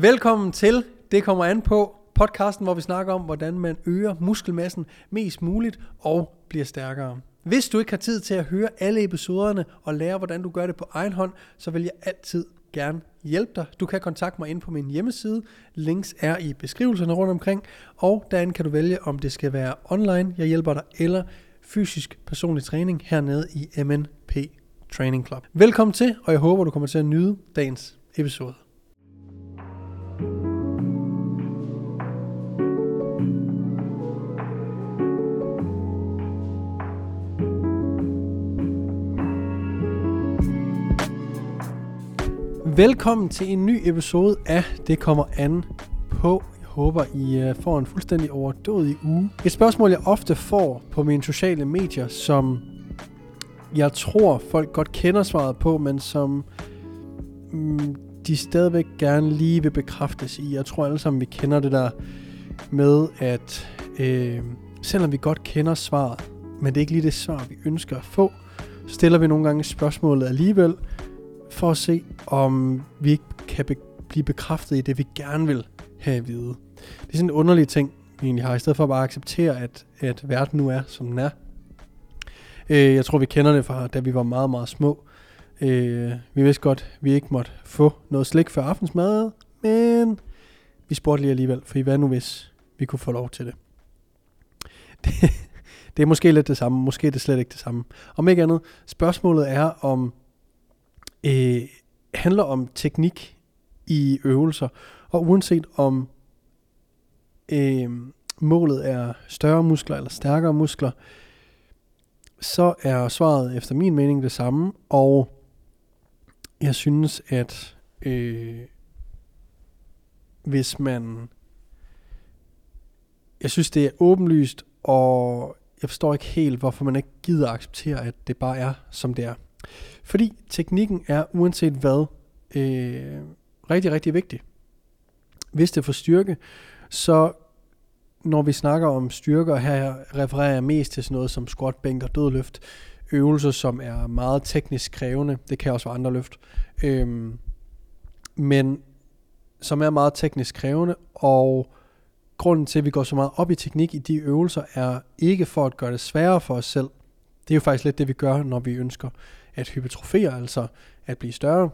Velkommen til Det kommer an på podcasten, hvor vi snakker om, hvordan man øger muskelmassen mest muligt og bliver stærkere. Hvis du ikke har tid til at høre alle episoderne og lære, hvordan du gør det på egen hånd, så vil jeg altid gerne hjælpe dig. Du kan kontakte mig ind på min hjemmeside. Links er i beskrivelserne rundt omkring. Og derinde kan du vælge, om det skal være online, jeg hjælper dig, eller fysisk personlig træning hernede i MNP Training Club. Velkommen til, og jeg håber, du kommer til at nyde dagens episode. Velkommen til en ny episode af Det kommer an på. Jeg håber, I øh, får en fuldstændig overdådig uge. Et spørgsmål, jeg ofte får på mine sociale medier, som jeg tror, folk godt kender svaret på, men som mm, de stadigvæk gerne lige vil bekræftes i. Jeg tror alle sammen, vi kender det der med, at øh, selvom vi godt kender svaret, men det er ikke lige det svar, vi ønsker at få, stiller vi nogle gange spørgsmålet alligevel, for at se, om vi ikke kan be- blive bekræftet i det, vi gerne vil have at vide. Det er sådan en underlig ting, vi egentlig har, i stedet for at bare acceptere, at, at verden nu er, som den er. Øh, jeg tror, vi kender det fra, da vi var meget, meget små. Øh, vi vidste godt, vi ikke måtte få noget slik før aftensmad, men vi spurgte lige alligevel, for hvad nu hvis vi kunne få lov til det? Det, det er måske lidt det samme, måske er det slet ikke det samme. Om ikke andet, spørgsmålet er, om øh, handler om teknik i øvelser, og uanset om øh, målet er større muskler eller stærkere muskler, så er svaret efter min mening det samme, og jeg synes, at øh, hvis man... Jeg synes, det er åbenlyst, og jeg forstår ikke helt, hvorfor man ikke gider acceptere, at det bare er, som det er. Fordi teknikken er uanset hvad øh, rigtig, rigtig vigtig. Hvis det får styrke, så når vi snakker om styrker, her refererer jeg mest til sådan noget som squat, bænk og dødløft. Øvelser, som er meget teknisk krævende. Det kan også være andre løft. Øhm, men som er meget teknisk krævende, og grunden til, at vi går så meget op i teknik i de øvelser, er ikke for at gøre det sværere for os selv. Det er jo faktisk lidt det, vi gør, når vi ønsker at hypertrofere, altså at blive større.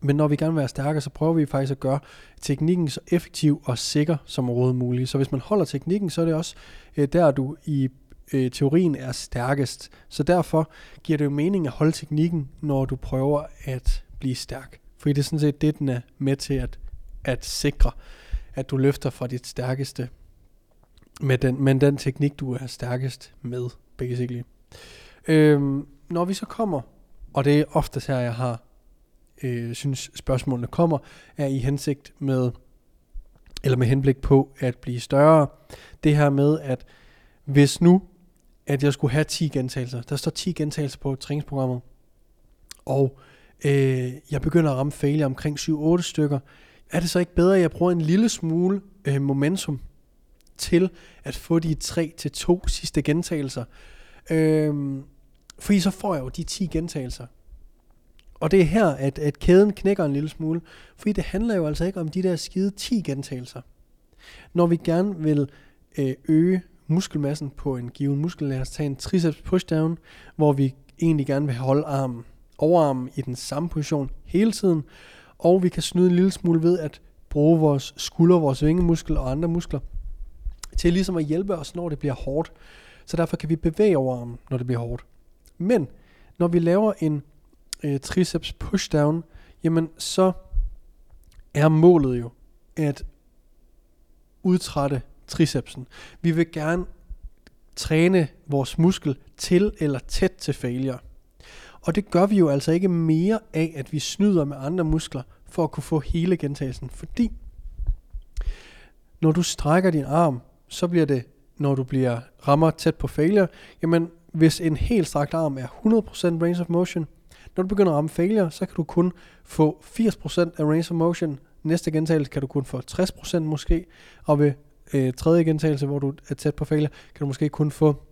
Men når vi gerne vil være stærkere, så prøver vi faktisk at gøre teknikken så effektiv og sikker som overhovedet muligt. Så hvis man holder teknikken, så er det også øh, der, du i øh, teorien er stærkest. Så derfor giver det jo mening at holde teknikken, når du prøver at blive stærk. Fordi det er sådan set det, den er med til at, at sikre, at du løfter fra dit stærkeste med den, med den teknik, du er stærkest med, basically. Øhm, når vi så kommer, og det er ofte her, jeg har øh, synes spørgsmålene kommer, er i hensigt med, eller med henblik på at blive større. Det her med, at hvis nu, at jeg skulle have 10 gentagelser, der står 10 gentagelser på træningsprogrammet, og øh, jeg begynder at ramme failure omkring 7-8 stykker, er det så ikke bedre, at jeg bruger en lille smule øh, momentum til at få de 3-2 sidste gentagelser? Øh, fordi så får jeg jo de 10 gentagelser. Og det er her, at, at kæden knækker en lille smule. Fordi det handler jo altså ikke om de der skide 10 gentagelser. Når vi gerne vil øh, øge muskelmassen på en given muskel, lad os tage en triceps pushdown, hvor vi egentlig gerne vil holde armen, overarmen i den samme position hele tiden, og vi kan snyde en lille smule ved at bruge vores skulder, vores vingemuskel og andre muskler til ligesom at hjælpe os, når det bliver hårdt. Så derfor kan vi bevæge overarmen, når det bliver hårdt. Men når vi laver en øh, triceps pushdown, jamen så er målet jo at udtrætte tricepsen. Vi vil gerne træne vores muskel til eller tæt til failure. Og det gør vi jo altså ikke mere af, at vi snyder med andre muskler for at kunne få hele gentagelsen. Fordi når du strækker din arm, så bliver det, når du bliver rammer tæt på failure, jamen hvis en helt strakt arm er 100% range of motion, når du begynder at ramme failure, så kan du kun få 80% af range of motion. Næste gentagelse kan du kun få 60% måske, og ved øh, tredje gentagelse, hvor du er tæt på failure, kan du måske kun få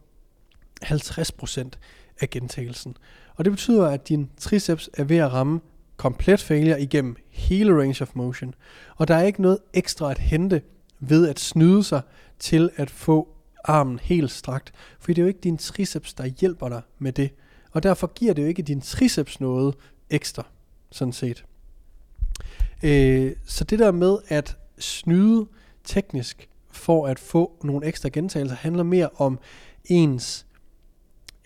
50% af gentagelsen. Og det betyder, at din triceps er ved at ramme komplet failure igennem hele range of motion. Og der er ikke noget ekstra at hente ved at snyde sig til at få armen helt strakt. For det er jo ikke din triceps, der hjælper dig med det. Og derfor giver det jo ikke din triceps noget ekstra, sådan set. Øh, så det der med at snyde teknisk for at få nogle ekstra gentagelser, handler mere om ens,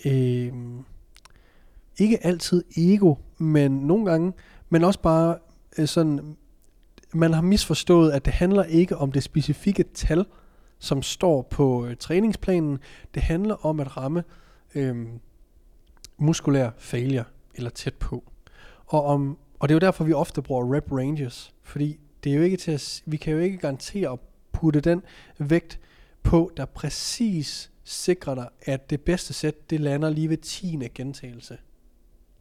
øh, ikke altid ego, men nogle gange, men også bare øh, sådan, man har misforstået, at det handler ikke om det specifikke tal, som står på øh, træningsplanen. Det handler om at ramme øh, muskulær failure, eller tæt på. Og, om, og det er jo derfor, vi ofte bruger rep ranges, fordi det er jo ikke til at, vi kan jo ikke garantere at putte den vægt på, der præcis sikrer dig, at det bedste sæt, det lander lige ved 10. gentagelse.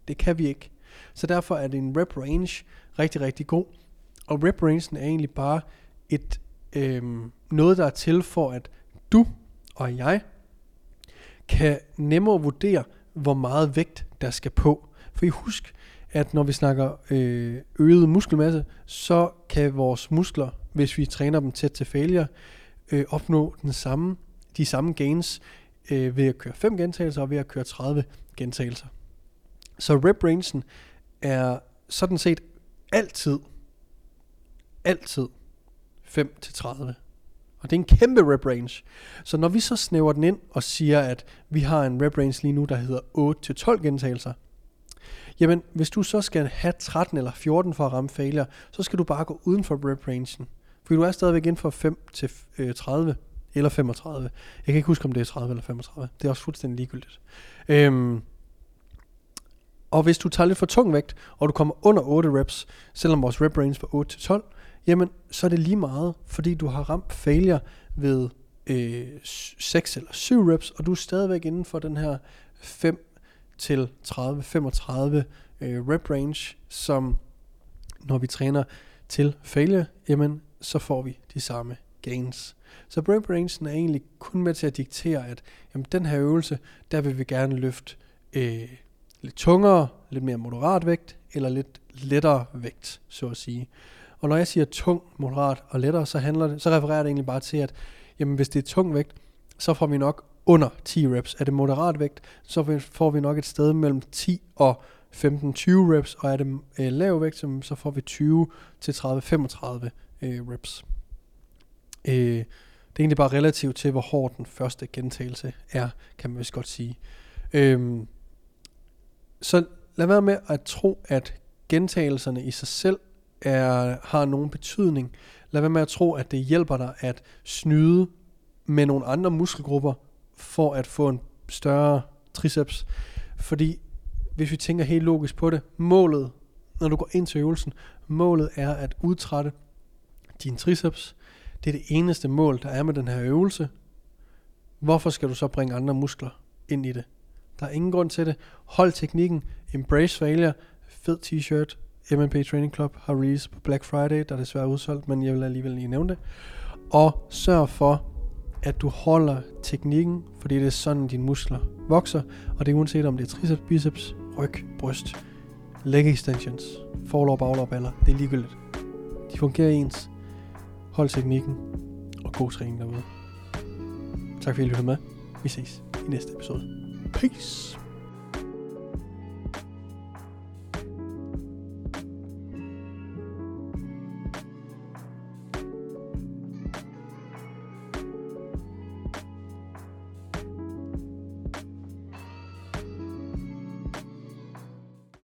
Det kan vi ikke. Så derfor er det en rep range rigtig, rigtig god. Og rep rangen er egentlig bare et øhm, noget, der er til for, at du og jeg kan nemmere vurdere, hvor meget vægt der skal på. For I husk, at når vi snakker øh, øget muskelmasse, så kan vores muskler, hvis vi træner dem tæt til failure, øh, opnå den samme, de samme gains øh, ved at køre 5 gentagelser og ved at køre 30 gentagelser. Så rep rangen er sådan set altid, altid 5 til 30. Og det er en kæmpe rep range. Så når vi så snæver den ind og siger, at vi har en rep range lige nu, der hedder 8 til 12 gentagelser, jamen hvis du så skal have 13 eller 14 for at ramme failure, så skal du bare gå uden for rep rangen. For du er stadigvæk inden for 5 til øh, 30 eller 35. Jeg kan ikke huske, om det er 30 eller 35. Det er også fuldstændig ligegyldigt. Øhm, og hvis du tager lidt for tung vægt, og du kommer under 8 reps, selvom vores rep range var 8 til 12, jamen så er det lige meget, fordi du har ramt failure ved øh, 6 eller 7 reps, og du er stadigvæk inden for den her 5 til 30-35 øh, rep range, som når vi træner til failure, jamen så får vi de samme gains. Så rep range er egentlig kun med til at diktere, at jamen, den her øvelse, der vil vi gerne løfte øh, lidt tungere, lidt mere moderat vægt, eller lidt lettere vægt, så at sige. Og når jeg siger tung, moderat og lettere, så, handler det, så refererer det egentlig bare til, at jamen, hvis det er tung vægt, så får vi nok under 10 reps. Er det moderat vægt, så får vi nok et sted mellem 10 og 15-20 reps, og er det øh, lav vægt, så får vi 20 til 30-35 øh, reps. Øh, det er egentlig bare relativt til, hvor hård den første gentagelse er, kan man vist godt sige. Øh, så lad være med at tro, at gentagelserne i sig selv er, har nogen betydning. Lad være med at tro, at det hjælper dig at snyde med nogle andre muskelgrupper for at få en større triceps. Fordi hvis vi tænker helt logisk på det, målet, når du går ind til øvelsen, målet er at udtrætte din triceps. Det er det eneste mål, der er med den her øvelse. Hvorfor skal du så bringe andre muskler ind i det? Der er ingen grund til det. Hold teknikken. Embrace failure. Fed t-shirt. MNP Training Club har release på Black Friday, der er desværre udsolgt, men jeg vil alligevel lige nævne det. Og sørg for, at du holder teknikken, fordi det er sådan, dine muskler vokser, og det er uanset om det er triceps, biceps, ryg, bryst, leg extensions, forlov, baglov, baller, det er ligegyldigt. De fungerer ens. Hold teknikken, og god træning derude. Tak fordi I lyttede med. Vi ses i næste episode. Peace.